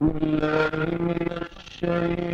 بالله من الشيطان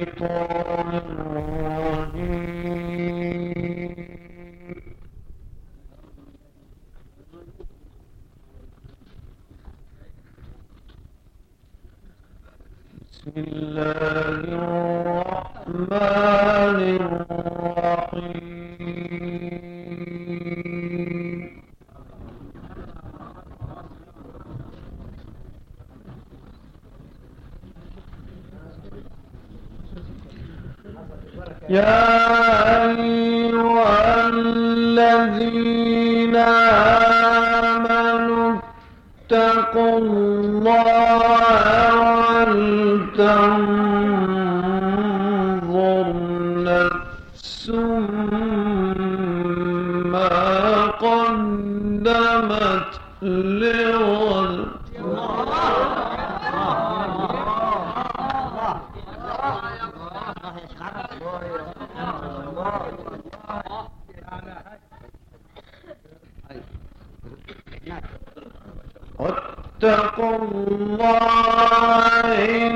Amén.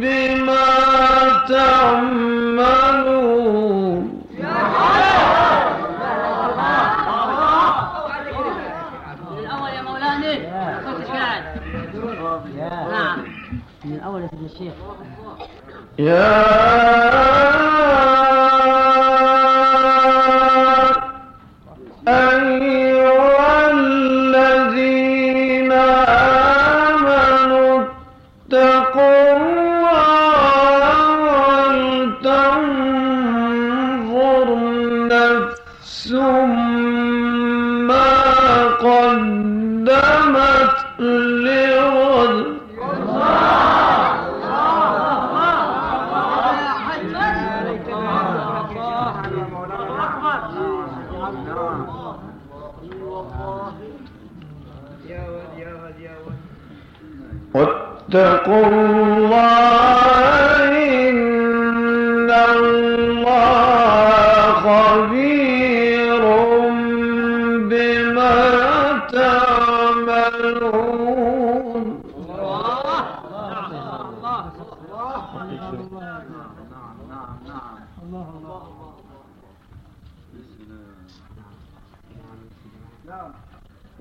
بما تعملون. من الأول يا سيدنا الشيخ. يا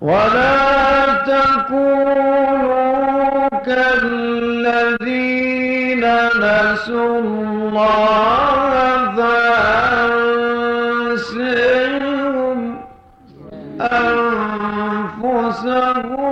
ولا تكونوا كالذين نسوا الله فانسهم أنفسهم.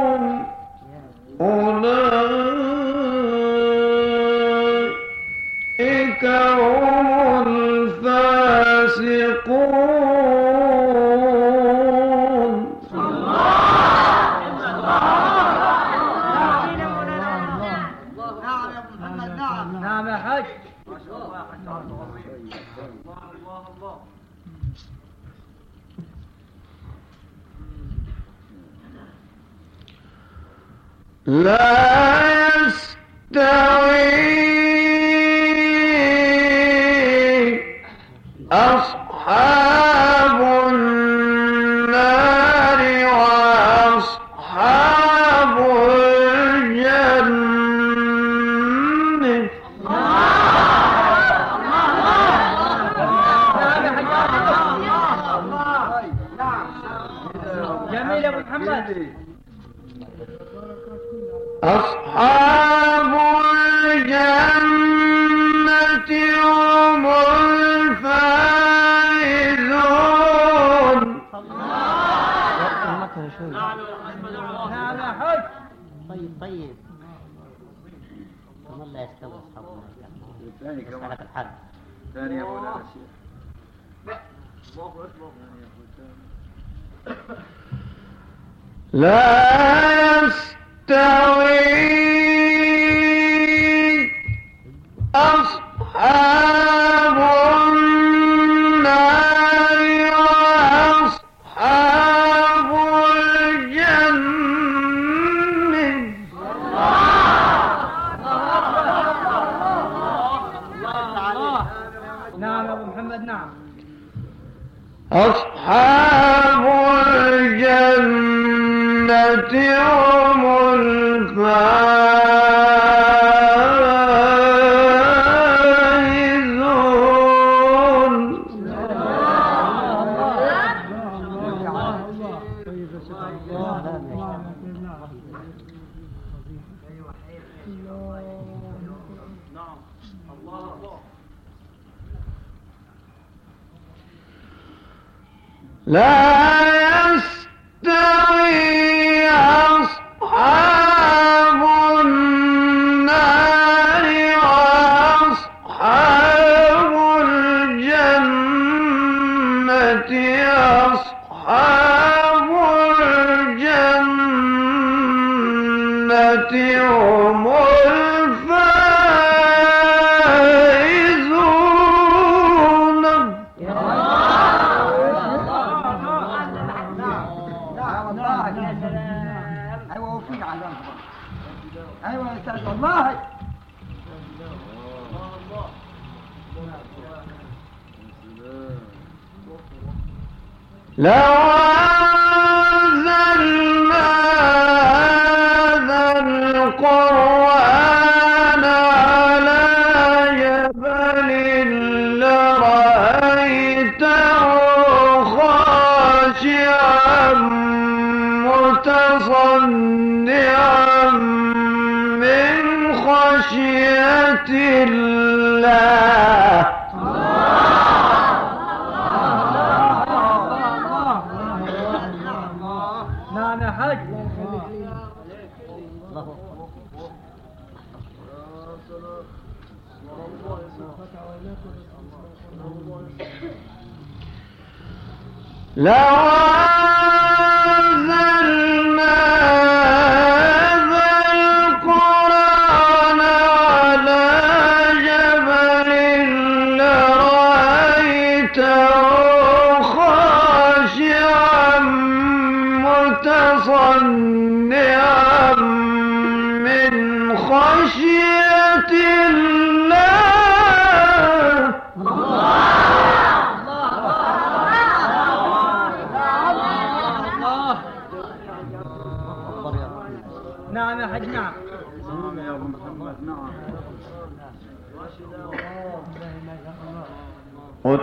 لا يستوي أصحاب لا يس لا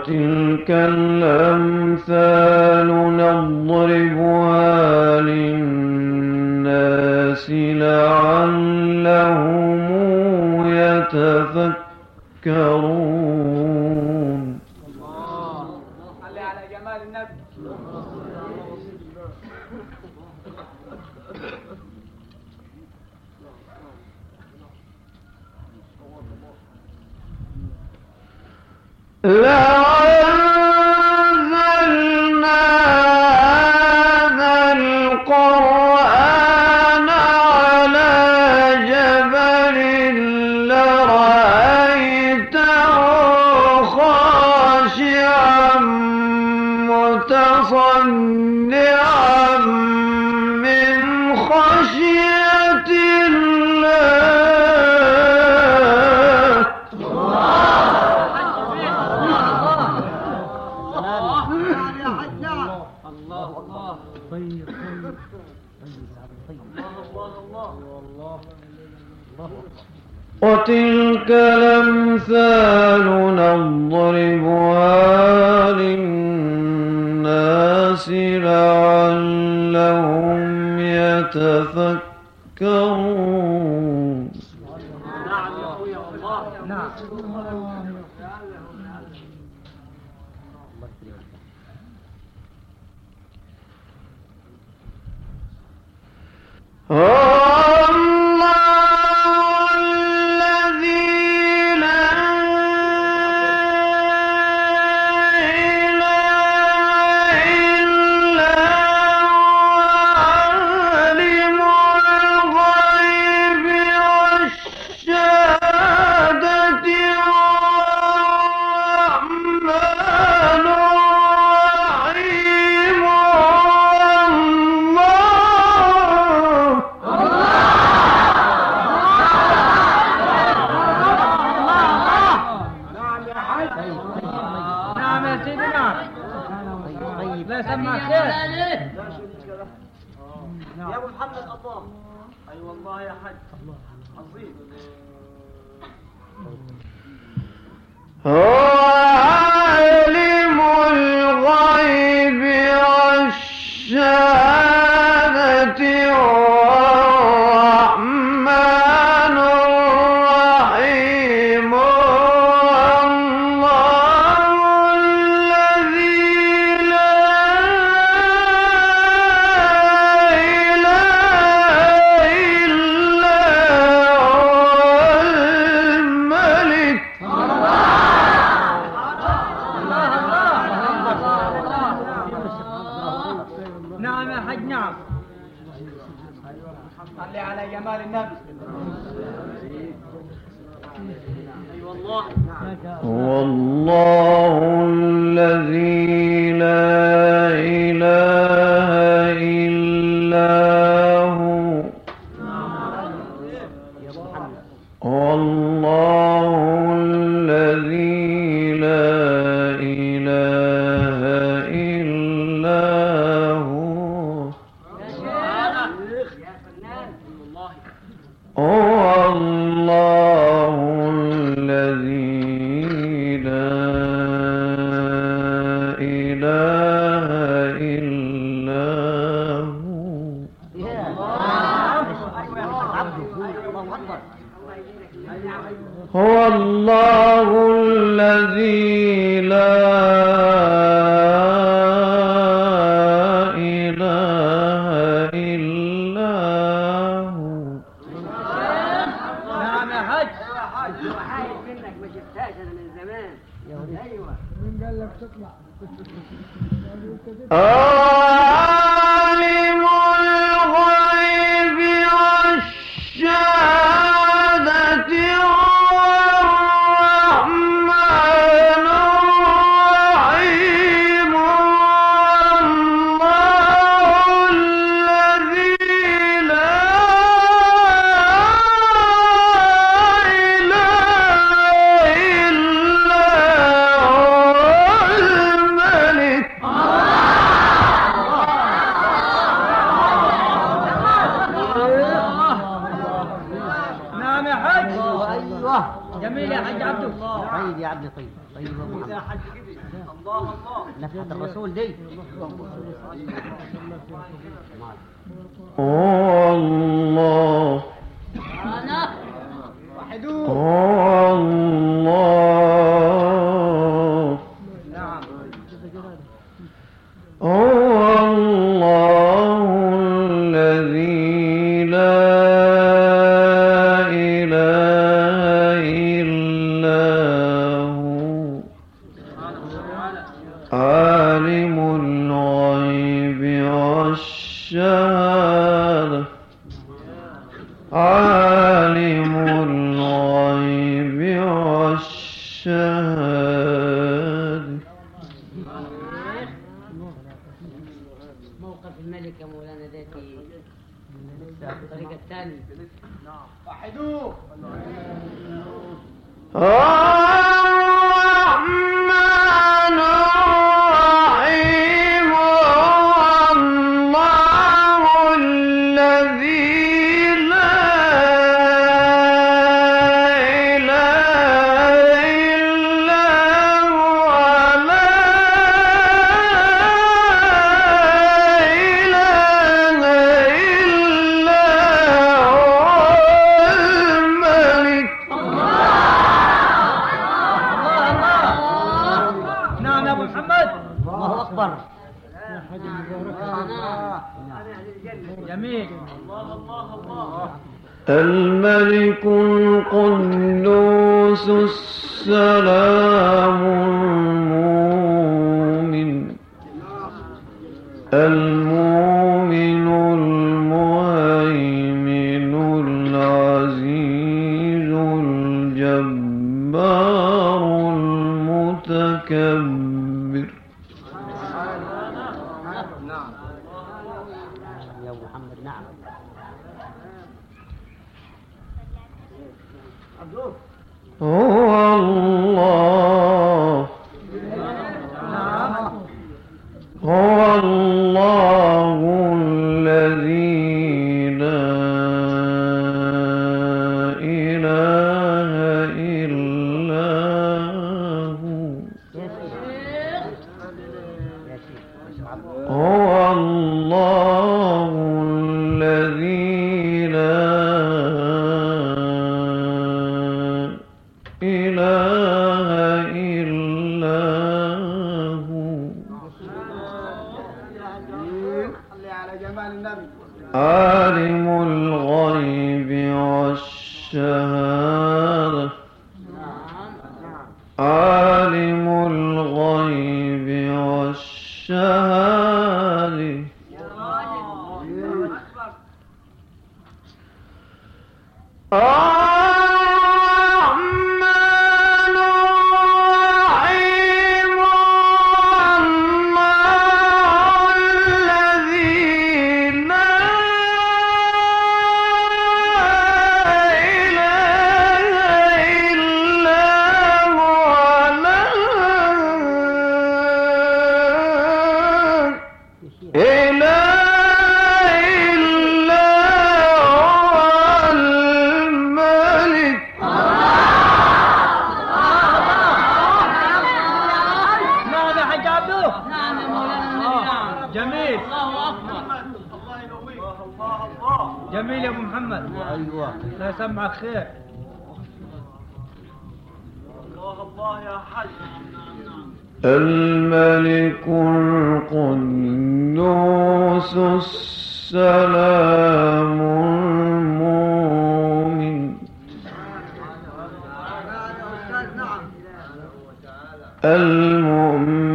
وتلك الأمثال نضربها للناس لعلهم يتفكرون. فاضربها للناس لعلهم يتفكرون. نعم. الله الله نفحة الرسول دي. الله. هو الله. الملك ဩ نعم يا مولانا نعم جميل. الله أكبر. الله يقويك الله الله جميل يا أبو محمد. أيوه. الله يسمعك خير. الله الله يا حاج الملك القدوس السلام المؤمن. المؤمن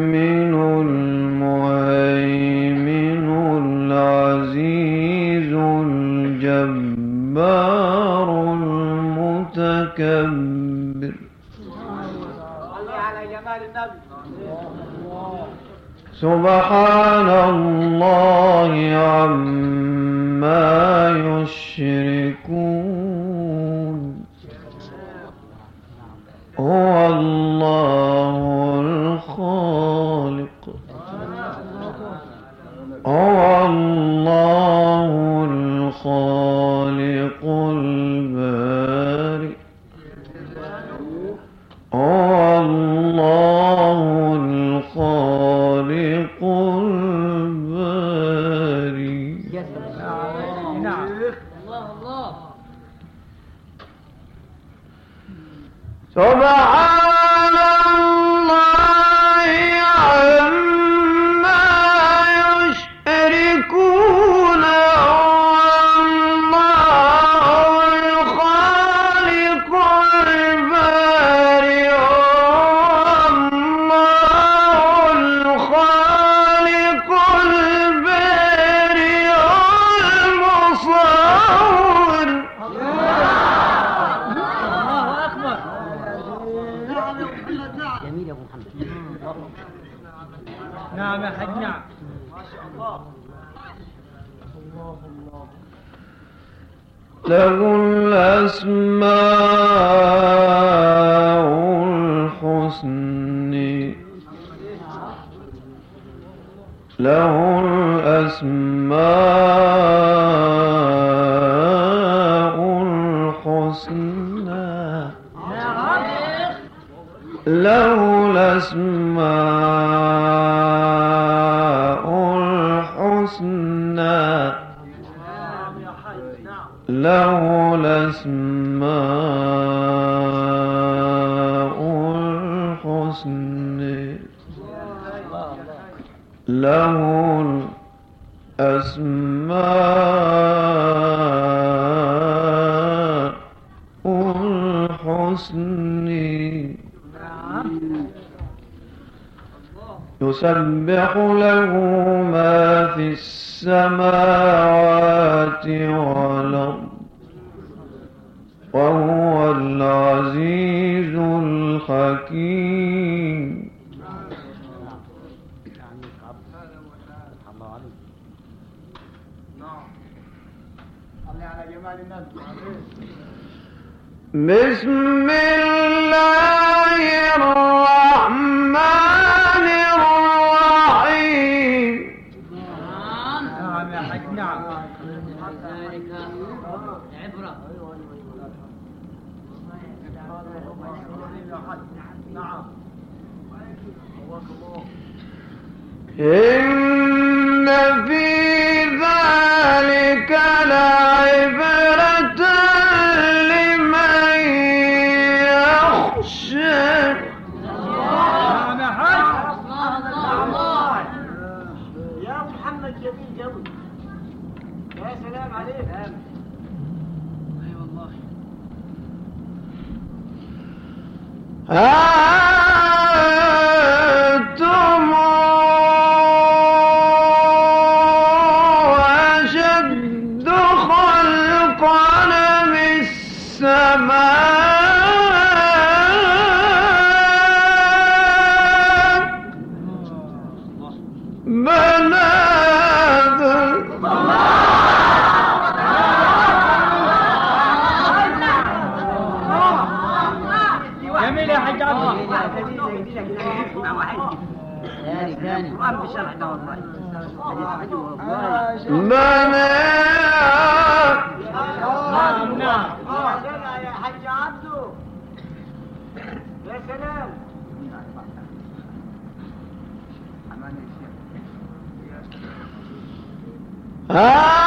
سبحان الله عما يشركون هو الله سبحان له الأسماء الحسنى يسبح له ما في السماوات بسم الله الرحمن الرحيم نعم جميل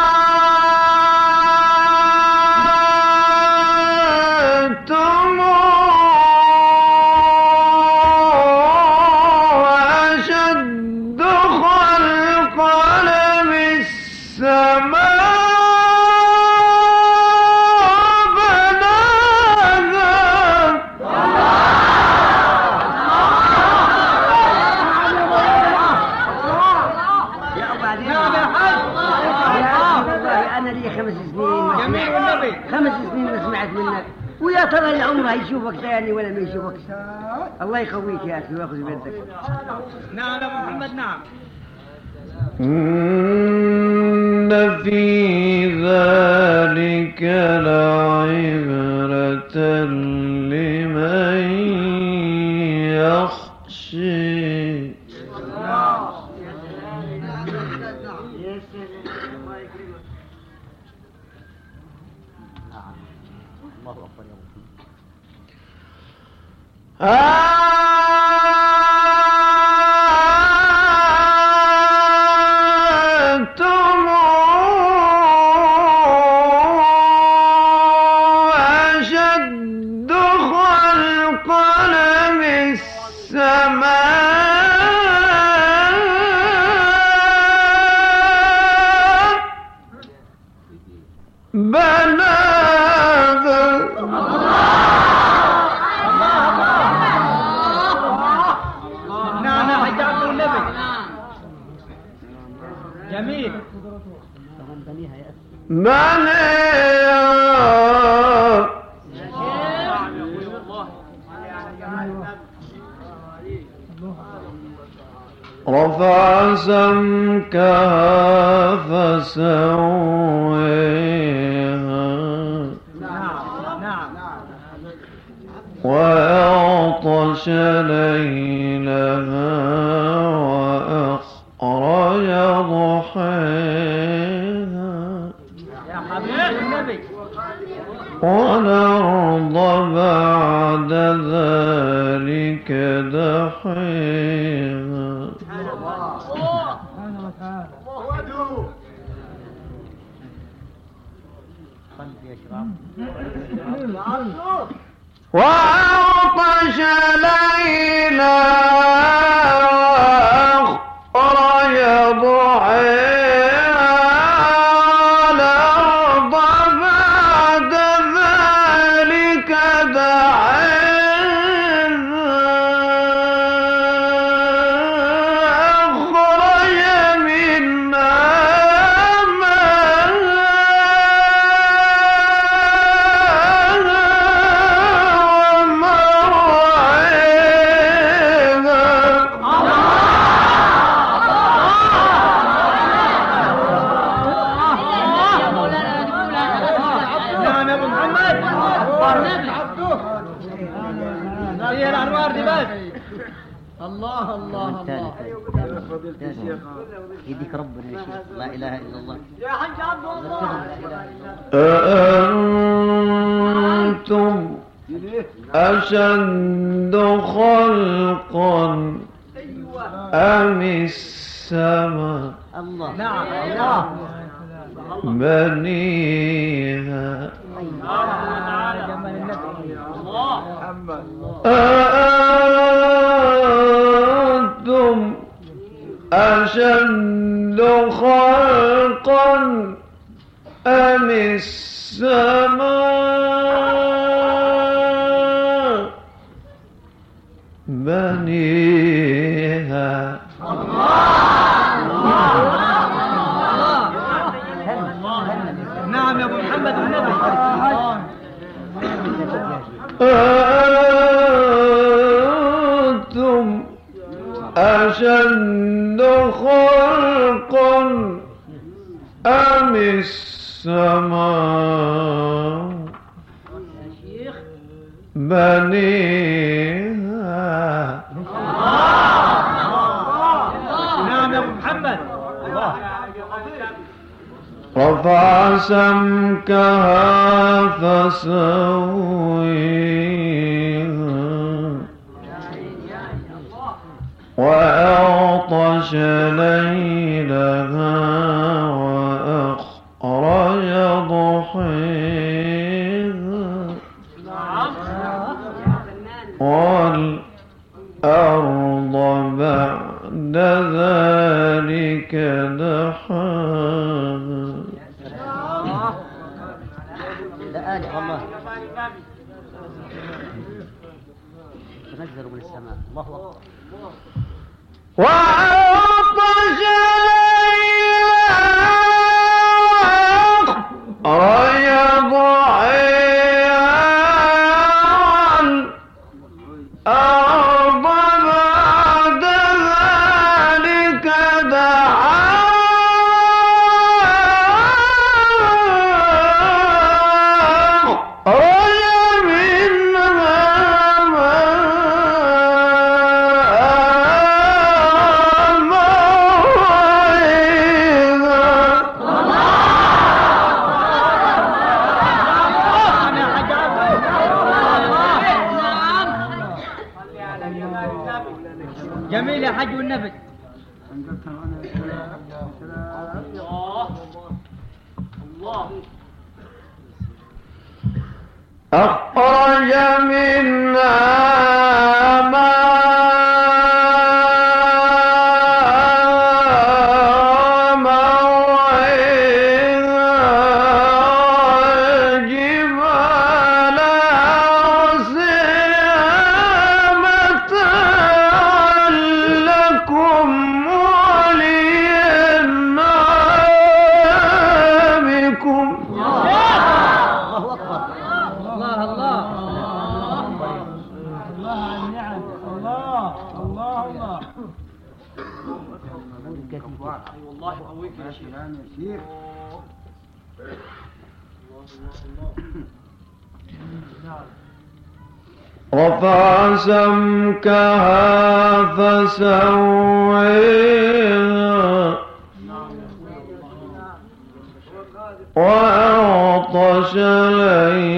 Ah! وأغطش ليلاً بنيها أأنتم أشد خلقا أم السماء بنيها أأنتم أشد خلقا أم السماء؟ بنيها الله. الله نعم يا الله الله. رفع سمكها فسويها وأعطش ليلها أخرج منها سمكها فسويها وأغطش ليلها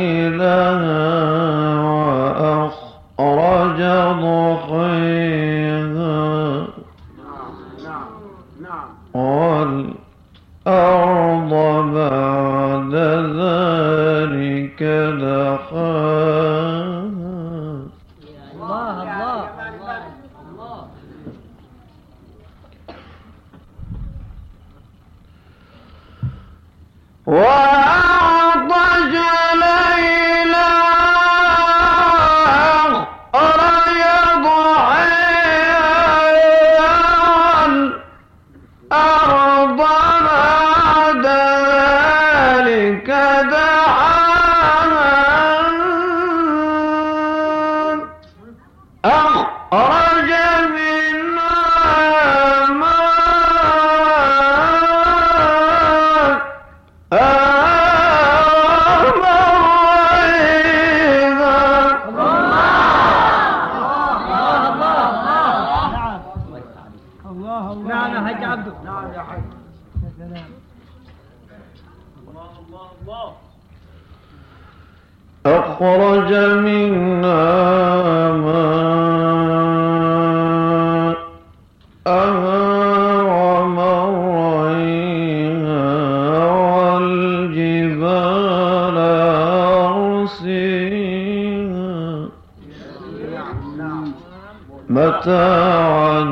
متاعا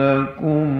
لكم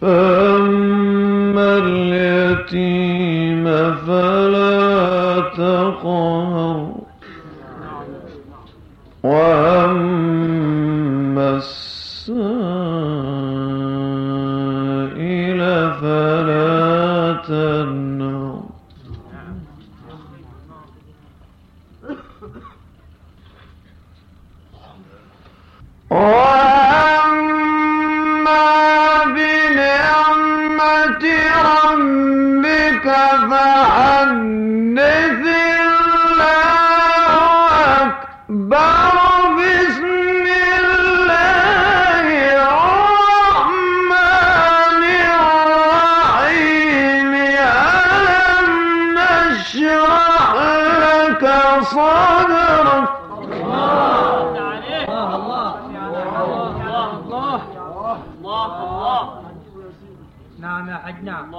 فأما اليتيم فلا تقهر صدرك نعم يا حج نعم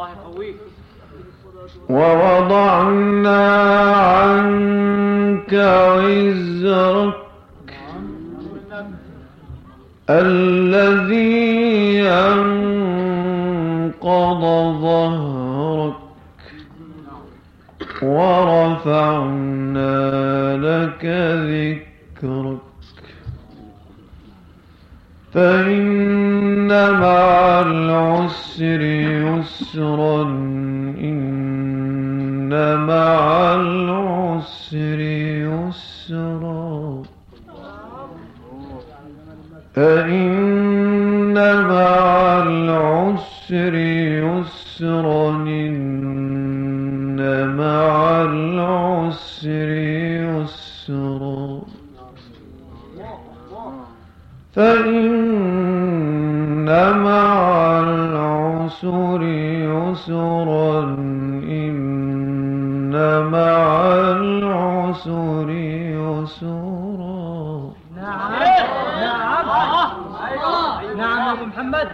ووضعنا لك ذكرك فإن مع العسر يسرا إن مع العسر يسرا. فإن فإن مع العسر يسرا إن مع العسر يسرا. نعم نعم نعم ابو محمد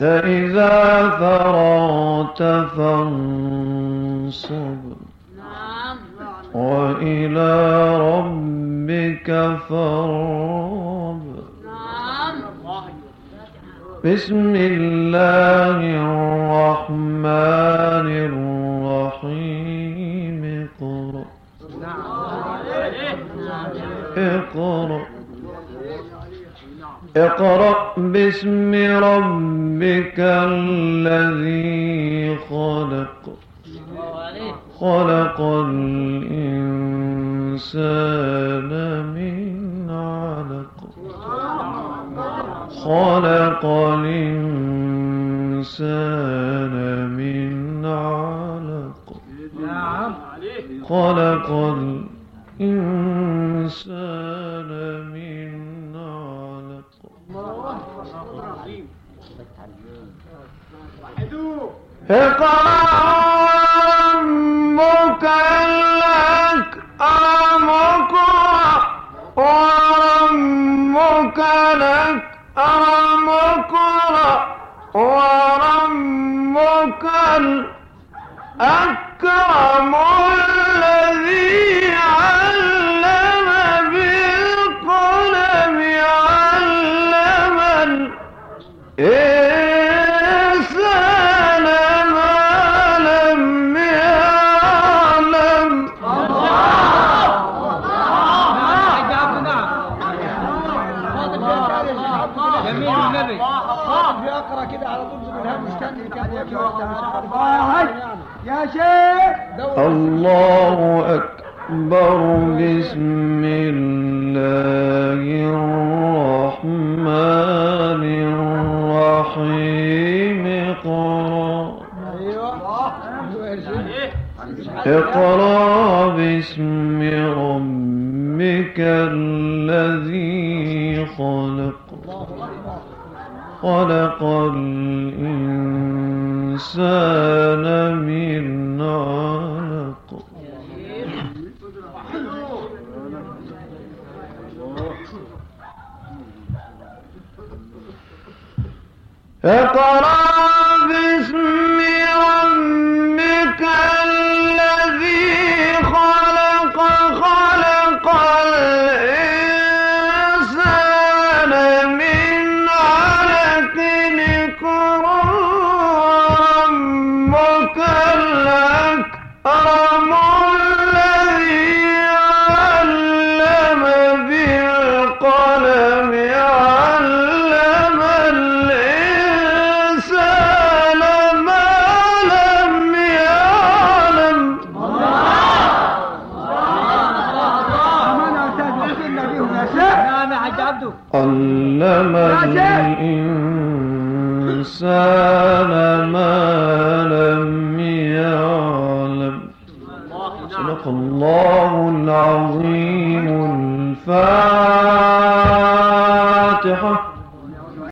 فإذا فرغت فانصب وإلى ربك فارغب. بسم الله الرحمن الرحيم. اقرأ. اقرأ. اقرأ باسم ربك الذي خلق. خلق الإنسان من علق. خلق الإنسان من علق. نعم خلق الإنسان من علق. اقرأ الله أكبر بسم الله الرحمن الرحيم. اقرأ. اقرأ باسم ربك الذي خلق. خلق الإنسان من علق اقرأ